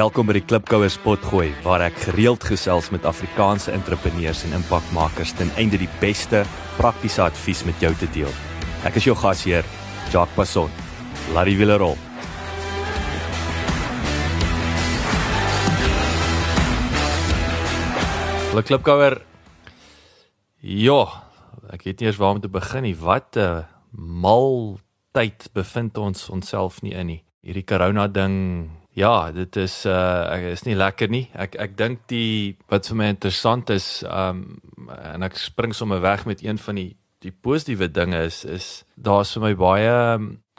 Welkom by die Klipkouer Spotgooi waar ek gereeld gesels met Afrikaanse entrepreneurs en impakmakers ten einde die beste praktiese advies met jou te deel. Ek is jou gasheer, Jacques Passon. Laat die wiele rol. Hallo Klipkouer. Ja, ek weet nie eers waar om te begin nie. Wat 'n mal tyd bevind ons onsself nie in nie. Hierdie corona ding Ja, dit is uh ek is nie lekker nie. Ek ek dink die wat vir my interessant is, um en ek spring sommer weg met een van die die positiewe dinge is is daar's vir my baie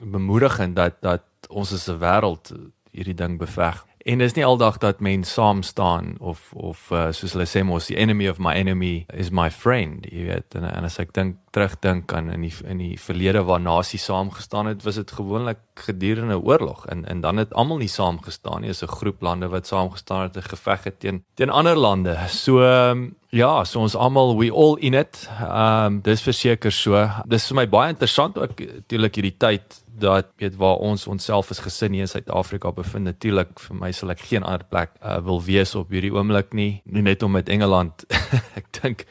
bemoedigend dat dat ons as 'n wêreld hierdie ding beveg. En dis nie aldag dat mense saam staan of of uh, soos hulle sê mos the enemy of my enemy is my friend. Jy weet en, en as ek dink terugdink aan in die in die verlede waar nasies saam gestaan het, was dit gewoonlik gedurende oorlog en en dan het almal nie saam gestaan nie, is 'n groep lande wat saam gestaan het en geveg het teen teen ander lande. So um, ja, so ons almal we all in it. Ehm um, dis verseker so. Dis vir my baie interessant ook natuurlik hierdie tyd dat weet waar ons onsself as gesin hier in Suid-Afrika bevind. Natuurlik vir my sal ek geen ander plek uh, wil wees op hierdie oomblik nie. Net om met Engeland. ek dink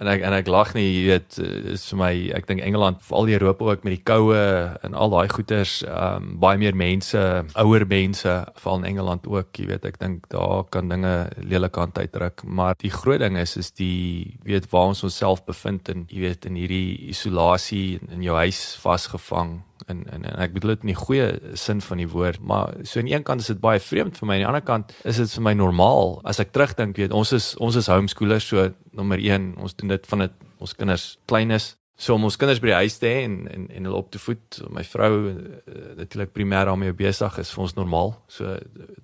en ek en ek lag nie, jy weet, is vir my ek dink Engeland, veral Europa ook met die koue en al daai goeters, um, baie meer mense, ouer mense, veral in Engeland ook, jy weet, ek dink daar kan dinge lelik aan uitdruk, maar die groot ding is is die weet waar ons onsself bevind en jy weet in hierdie isolasie in jou huis vasgevang en en, en ek bedoel dit in die goeie sin van die woord, maar so aan een kant is dit baie vreemd vir my, aan die ander kant is dit vir my normaal. As ek terugdink, weet ons is ons is homeschoolers, so nommer 1, ons doen dit van dit ons kinders klein is. So om ons kinders by die huis te hê en en en hulle op te voed, my vrou uh, natuurlik primêr daarmee besig is vir ons normaal. So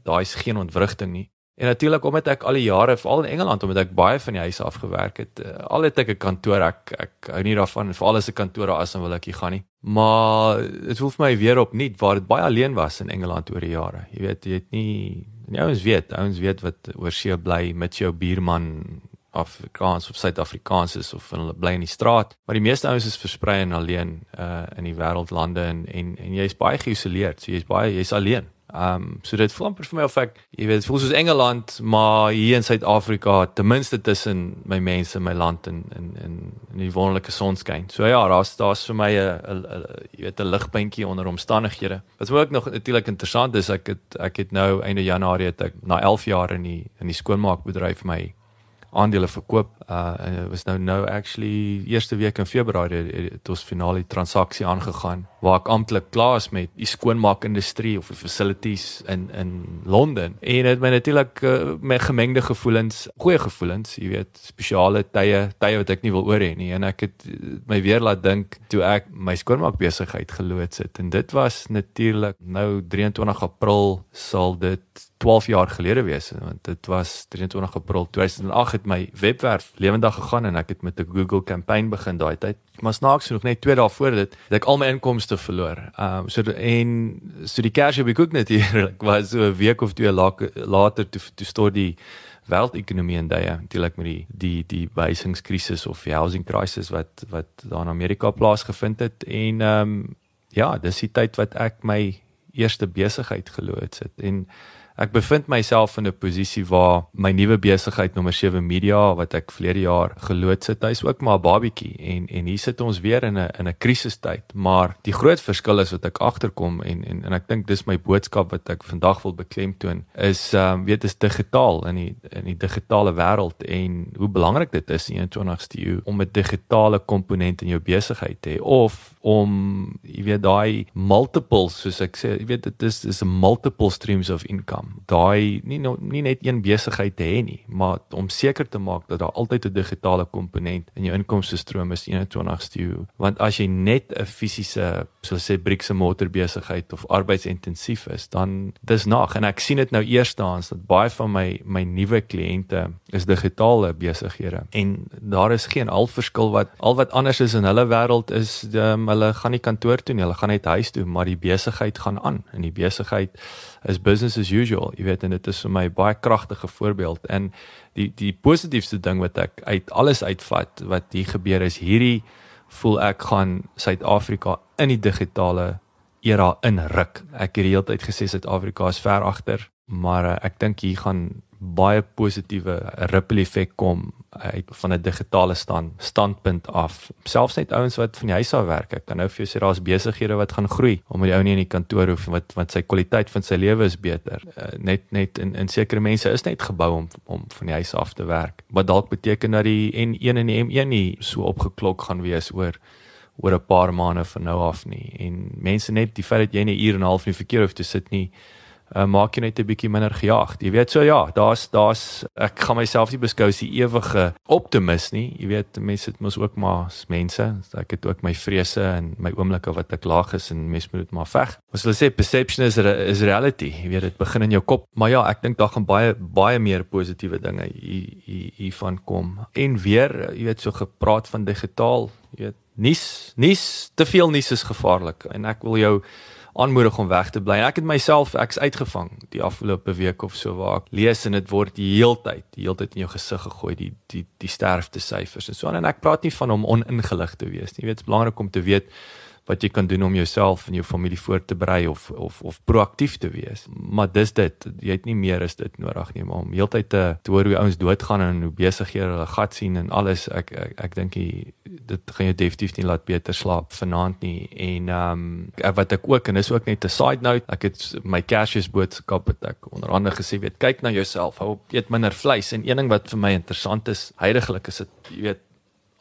daai is geen ontwrigting nie. En natuurlik omdat ek al die jare veral in Engeland omdat ek baie van die huis af gewerk het, uh, al het ek 'n kantoor, ek ek hou nie daarvan vir alles 'n kantoor daar is en wil ek hier gaan nie. Maar dit vir my weer opnuut waar dit baie alleen was in Engeland oor die jare. Jy weet, jy het nie die ouens weet, ouens weet wat oor see bly met jou buurman Afrikaans of Suid-Afrikaans is of hulle bly in die straat, maar die meeste ouens is versprei en alleen uh in die wêreldlande en en en jy's baie geïsoleerd. So jy's baie jy's alleen. Ehm um, so dit voel amper vir my of ek jy weet voel soos Engeland maar hier in Suid-Afrika ten minste tussen my mense my land en in in in die wonderlike sonskyn. So ja, daar's daar's vir my 'n jy weet 'n ligpuntjie onder omstandighede. Wat ook nog natuurlik interessant is, ek het ek het nou einde Januarie het ek na 11 jaar in die in die skoonmaakbedryf my aandele verkoop. Uh dit was nou nou actually eerste week in Februarie het ons finale transaksie aangegaan waar ek amptelik klaar is met die skoonmaakindustrie of die facilities in in Londen. En dit my natuurlik uh, met gemengde gevoelens, goeie gevoelens, jy weet, spesiale tye, tye wat ek nie wil oor hê nie. En ek het my weer laat dink toe ek my skoonmaakbesigheid geloods het en dit was natuurlik nou 23 April sal dit 12 jaar gelede wees want dit was 23 April 2008 het my webwerf lewendig gegaan en ek het met 'n Google kampanje begin daai tyd. Maar snaaks genoeg net 2 dae voor dit het ek al my inkomste verloor. Ehm um, so en so die cash op die koek natuurlik was so 'n week of twee later toe toe stort die wêreldekonomie in daai natuurlik met die die die wysingskrisis of housing crisis wat wat daar in Amerika plaasgevind het. En ehm um, ja, dis die tyd wat ek my eerste besigheid geloods het. En Ek bevind myself in 'n posisie waar my nuwe besigheid nommer 7 Media wat ek verlede jaar geloods het, hy's ook maar 'n babietjie en en hier sit ons weer in 'n in 'n krisistyd, maar die groot verskil is wat ek agterkom en en en ek dink dis my boodskap wat ek vandag wil beklemtoon is ehm um, weet is digitaal in die in die digitale wêreld en hoe belangrik dit is in 21ste eeu om 'n digitale komponent in jou besigheid te hê of om jy weet daai multiples soos ek sê, jy weet dit is is 'n multiple streams of income daai nie nie net een besigheid te hê nie, maar om seker te maak dat daar altyd 'n digitale komponent in jou inkomste stroom is 21ste eeu. Want as jy net 'n fisiese, soos sê bricks and mortar besigheid of arbeidsintensief is, dan dis nag. En ek sien dit nou eerstehands dat baie van my my nuwe kliënte is digitale besighede. En daar is geen al verskil wat al wat anders is in hulle wêreld is um, hulle gaan nie kantoor toe nie, hulle gaan net huis toe, maar die besigheid gaan aan. En die besigheid is business as usual jy weet en dit is vir my baie kragtige voorbeeld. En die die positiefste ding wat ek uit alles uitvat wat hier gebeur is hierdie voel ek gaan Suid-Afrika in die digitale era inruk. Ek het die hele tyd gesê Suid-Afrika is ver agter, maar uh, ek dink hier gaan baie positiewe ripple effek kom uit van 'n digitale stand standpunt af. Selfs net ouens wat van die huis af werk, ek kan nou vir jou sê daar's besighede wat gaan groei omdat die ou nie in die kantoor hoef wat wat sy kwaliteit van sy lewe is beter. Uh, net net in in sekere mense is net gebou om om van die huis af te werk. Wat dalk beteken dat die N1 en die M1 nie so opgeklok gaan wees oor oor 'n paar maande van nou af nie. En mense net die feit dat jy net 'n uur en 'n half in die verkeer hoef te sit nie uh, maak jy net 'n bietjie minder gejaagd. Jy weet so ja, daar's daar's ek gaan myself nie beskou as die ewige optimis nie. Jy weet mense het mos ook maar mense. Ek het ook my vrese en my oomblikke wat ek laag is en mense moet maar veg. Ons hulle sê perception is is reality. Jy weet dit begin in jou kop. Maar ja, ek dink daar gaan baie baie meer positiewe dinge hier hier hiervan kom. En weer, jy weet so gepraat van digitaal, jy weet nuus, nuus, te veel nuus is gevaarlik en ek wil jou aanmoedig om weg te bly. Ek het myself ek's uitgevang die afgelope week of so waar ek lees en dit word die heeltyd, die heeltyd in jou gesig gegooi die die die sterfte syfers en so aan en ek praat nie van om oningelig te wees nie. Jy weet, dit is belangrik om te weet wat jy kan doen om jouself en jou familie voor te berei of of of proaktief te wees. Maar dis dit, jy het nie meer as dit nodig nie, maar om heeltyd te, te hoor hoe ouens doodgaan en hoe besig jy hulle gat sien en alles, ek ek, ek dink dit gaan jou definitief nie laat beter slaap vanaand nie. En ehm um, wat ek ook en dis ook net 'n side note, ek het my cashes boodskap het ek onder andere gesê, weet kyk na jouself, hou op eet minder vleis en een ding wat vir my interessant is, heidaglik is dit, jy weet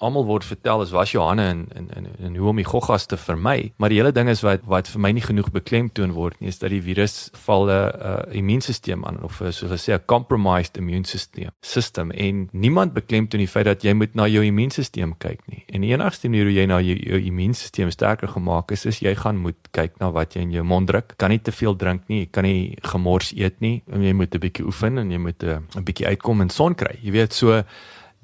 almal word vertel is was Johanne en en en, en hoe om die goggas te vermy, maar die hele ding is wat wat vir my nie genoeg beklemtoon word nie is dat die virus val 'n uh, immuunstelsel aan of soos hulle sê 'n compromised immune system system en niemand beklemtoon die feit dat jy moet na jou immuunstelsel kyk nie. En die enigste manier hoe jy na jou, jou immuunstelsel sterker gemaak is is jy gaan moet kyk na wat jy in jou mond druk. Kan nie te veel drink nie, jy kan nie gemors eet nie. Jy moet 'n bietjie oefen en jy moet 'n bietjie uitkom en son kry. Jy weet so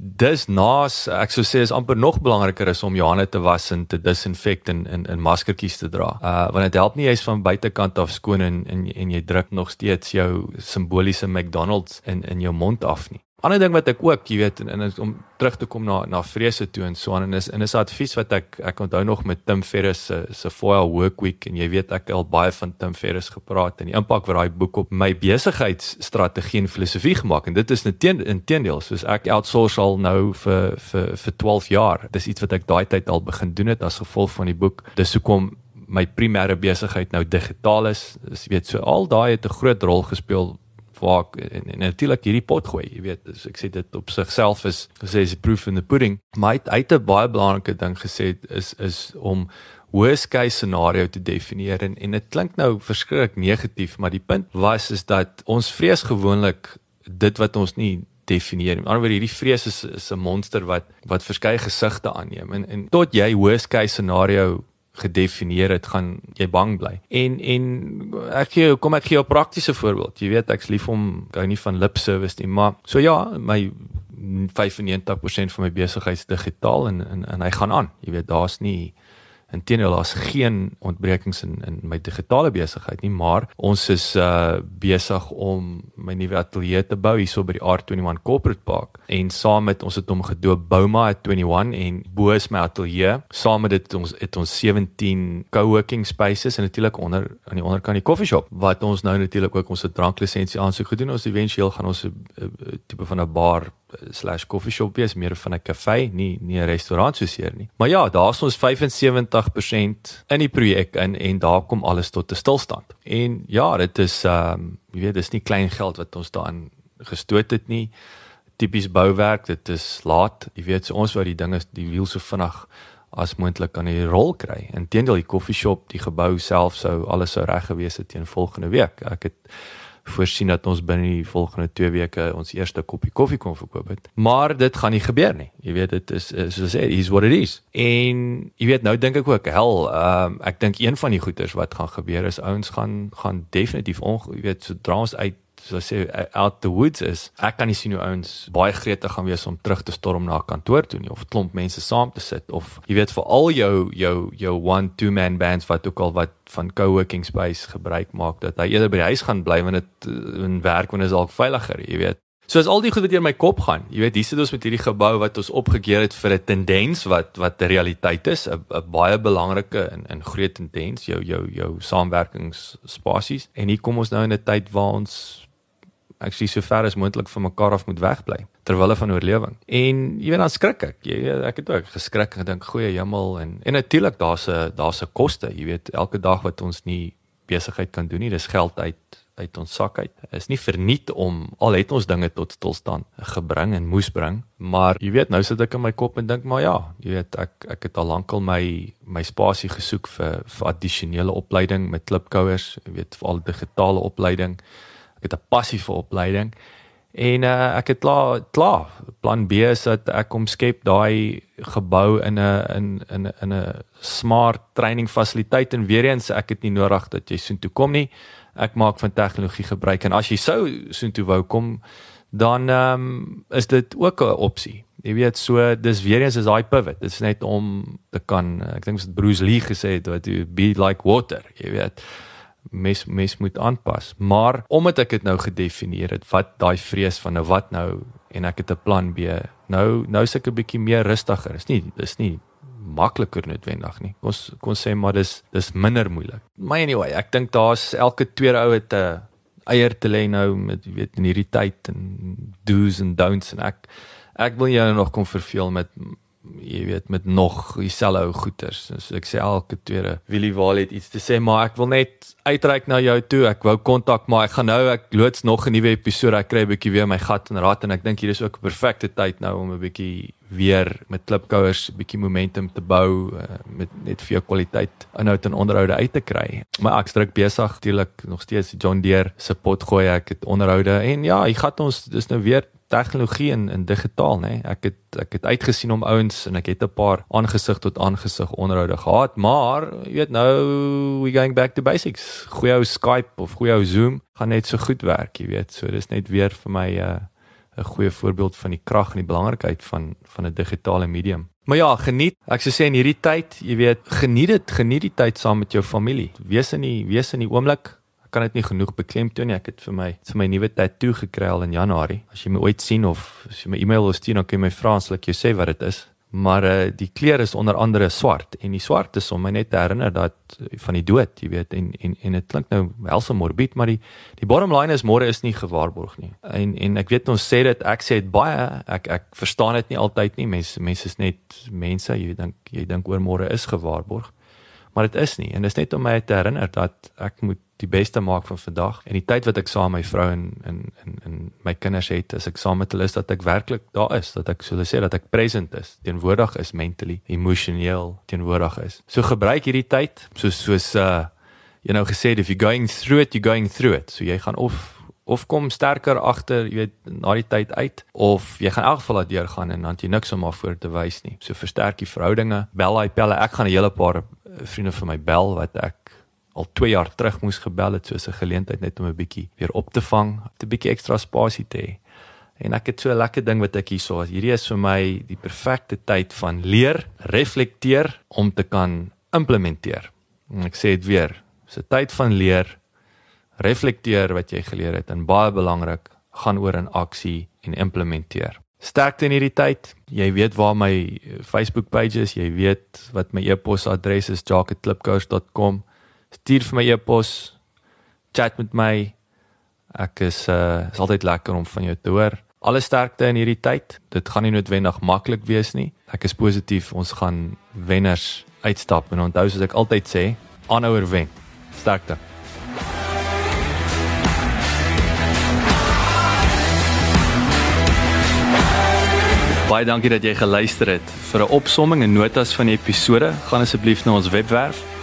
dis naas ek sou sê is amper nog belangriker is om jou hande te was en te disinfek en in in maskertjies te dra. Uh want dit help nie jy's van buitekant af skoon en en en jy druk nog steeds jou simboliese McDonald's in in jou mond af nie. Ander ding wat ek ook, jy weet, en, en om terug te kom na na vrese toe en so aan en is en is advies wat ek ek onthou nog met Tim Ferriss se se Foil Work Week en jy weet ek al baie van Tim Ferriss gepraat en die impak wat daai boek op my besigheidsstrategie en filosofie gemaak en dit is inteendeel soos ek outsource al nou vir vir vir 12 jaar. Dis iets wat ek daai tyd al begin doen het as gevolg van die boek. Dis hoekom my primêre besigheid nou digitaal is. Dis weet so al daai het 'n groot rol gespeel waar ek en, en natuurlik hierdie pot gooi, jy weet, so ek sê dit op sigself is gesê is proof in the pudding. Maar hy het 'n baie belangrike ding gesê is is om worst case scenario te definieer en en dit klink nou verskriklik negatief, maar die punt was is dat ons vrees gewoonlik dit wat ons nie definieer. Die ander wyse hierdie vrees is is 'n monster wat wat verskeie gesigte aanneem en en tot jy worst case scenario gedefinieer het, gaan jy bang bly. En en ek gee kom ek gee 'n praktiese voorbeeld. Jy weet ek's lief om gou nie van lip service nie, maar so ja, my 95% van my besigheid is digitaal en en en hy gaan aan. Jy weet daar's nie Inteendeel daar's geen ontbrekings in in my digitale besigheid nie, maar ons is uh besig om my nuwe ateljee te bou hierso by die R21 Corporate Park en saam met ons het hom gedoop Bouma at 21 en bo is my ateljee. Saam met dit ons het ons 17 co-working spaces en natuurlik onder aan die onderkant die coffee shop wat ons nou natuurlik ook ons dranklisensie aansoek gedoen. Ons eventueel gaan ons 'n tipe van 'n bar slash coffee shop wees meer van 'n kafee nie nie 'n restaurant soos hier nie. Maar ja daar's ons 75% in die projek in en daar kom alles tot 'n stilstand. En ja dit is ehm um, jy weet dis nie klein geld wat ons daarin gestoot het nie. Tipies bouwerk dit is laat. Jy weet so ons wou die dinge die wiel so vinnig as moontlik aan die rol kry. Inteendeel die coffee shop die gebou self sou alles sou reg gewees het teen volgende week. Ek het voorsien dat ons binne die volgende 2 weke ons eerste koppie koffie kon verkoop het. Maar dit gaan nie gebeur nie. Jy weet dit is soos sê is what it is. En jy weet nou dink ek ook hel, um, ek dink een van die goeters wat gaan gebeur is ouens gaan gaan definitief jy weet sodra ons uit so sê out the woods is ek kan nie sien hoe ouens baie gretig gaan wees om terug te storm na kantoor toe nie of klomp mense saam te sit of jy weet vir al jou jou jou one two man bands wat ook al wat van co-working space gebruik maak dat hy eerder by die huis gaan bly want dit in werk wanneer is dalk veiliger jy weet So as al die goed wat deur my kop gaan, jy weet, hier sit ons met hierdie gebou wat ons opgekeer het vir 'n tendens wat wat 'n realiteit is, 'n baie belangrike en 'n groot tendens, jou jou jou samewerkingsspasies. En hier kom ons nou in 'n tyd waar ons ek sê so ver as moontlik van mekaar af moet wegbly terwyl hulle van oorlewing. En jy weet dan skrik ek. Jy ek het ook geskrik en gedink goeie hemel en en natuurlik daar's 'n daar's 'n koste, jy weet, elke dag wat ons nie besigheid kan doen nie, dis geld uit uit ons sak uit. Is nie verniet om al het ons dinge tot stilstand gebring en moes bring, maar jy weet nou sit ek in my kop en dink maar ja, jy weet ek ek het al lankal my my spasie gesoek vir vir addisionele opleiding met klipkouers, jy weet vir al digitale opleiding. Ek het 'n passie vir opleiding. En uh, ek het klaar klaar plan B is dat ek omskep daai gebou in 'n in in in 'n smart training fasiliteit en weer eens ek het nie nodig dat jy soontoe kom nie ek maak van tegnologie gebruik en as jy sou soontoe wou kom dan ehm um, is dit ook 'n opsie. Jy weet so dis weer eens is daai pivot. Dit is net om te kan ek dink dit Bruce Lee gesê het wat be like water, jy weet. Mes mes moet aanpas. Maar omdat ek dit nou gedefinieer het wat daai vrees van nou wat nou en ek het 'n plan B. Nou nou is ek 'n bietjie meer rustiger. Dis nie dis nie makliker noodwendig nie. Ons kon sê maar dis dis minder moeilik. Maar anyway, ek dink daar's elke tweede ou het 'n eier te lê nou met jy weet in hierdie tyd en do's en don'ts en ek ek wil jou nog kom verveel met jy weet met nog dieselfde ou goeters. So ek sê elke tweede Willie Wal het iets te sê, maar ek wil net uitreik na jou toe. Ek wou kontak, maar ek gaan nou ek loods nog 'n nuwe episode. Ek kry 'n bietjie weer my gat en raad en ek dink hier is ook 'n perfekte tyd nou om 'n bietjie weer met klipkouers 'n bietjie momentum te bou uh, met net vir jou kwaliteit inhoud en onderhoude uit te kry. Maar ek struk besig natuurlik nog steeds John Deere se pot gooi ek het onderhoude en ja, hy gaan ons dis nou weer tegnologie en en digitaal nê. Nee. Ek het ek het uitgesien om ouens en ek het 'n paar aangesig tot aangesig onderhoude gehad, maar jy weet nou we going back to basics. Goeie ou Skype of goeie ou Zoom gaan net so goed werk, jy weet. So dis net weer vir my 'n uh, 'n goeie voorbeeld van die krag en die belangrikheid van van 'n digitale medium. Maar ja, geniet. Ek sou sê in hierdie tyd, jy weet, geniet dit, geniet die tyd saam met jou familie. Wees in die wees in die oomblik kan dit nie genoeg beklemtoon nie. Ek het vir my vir my nuwe tatoe gekry al in Januarie. As jy my ooit sien of as jy my e-mail wil stuur, dan kan jy my vra as ek jou sê wat dit is. Maar uh, die kleur is onder andere swart en die swart is om my net te herinner dat van die dood, jy weet, en en en dit klink nou helse morbied, maar die die bottom line is môre is nie gewaarborg nie. En en ek weet ons sê dit, ek sê dit baie, ek ek verstaan dit nie altyd nie. Mense mense is net mense, jy dink jy dink oor môre is gewaarborg. Maar dit is nie en dit is net om my te herinner dat ek moet die beste maak van vandag. En die tyd wat ek saam my vrou en en en en my kinders het as ek saam met hulle is dat ek werklik daar is dat ek sou sê dat ek present is teenwoordig is mentally emosioneel teenwoordig is. So gebruik hierdie tyd soos soos uh jy nou gesê if you going through it you going through it. So jy gaan of of kom sterker agter jy weet na die tyd uit of jy gaan in elk geval daardeur gaan en dan jy niks om maar voor te wys nie. So versterk die verhoudinge bel hy pelle. Ek gaan 'n hele paar vriende vir my bel wat ek al 2 jaar terug moes gebel het soos 'n geleentheid net om 'n bietjie weer op te vang, 'n bietjie ekstra spasie te hê. En ek het so 'n lekker ding wat ek hierso het. Hierdie is vir my die perfekte tyd van leer, reflekteer om te kan implementeer. En ek sê dit weer, dis 'n tyd van leer, reflekteer wat jy geleer het en baie belangrik, gaan oor in aksie en implementeer. Sterkte in hierdie tyd. Jy weet waar my Facebook page is, jy weet wat my e-posadres is, jacketlipcoach.com stuur vir my e-pos, chat met my. Ek is uh is altyd lekker om van jou te hoor. Alle sterkte in hierdie tyd. Dit gaan nie noodwendig maklik wees nie. Ek is positief. Ons gaan wenners uitstap en onthou soos ek altyd sê, aanhouer wen. Sterkte. Baie dankie dat jy geluister het. Vir 'n opsomming en notas van die episode, gaan asseblief na ons webwerf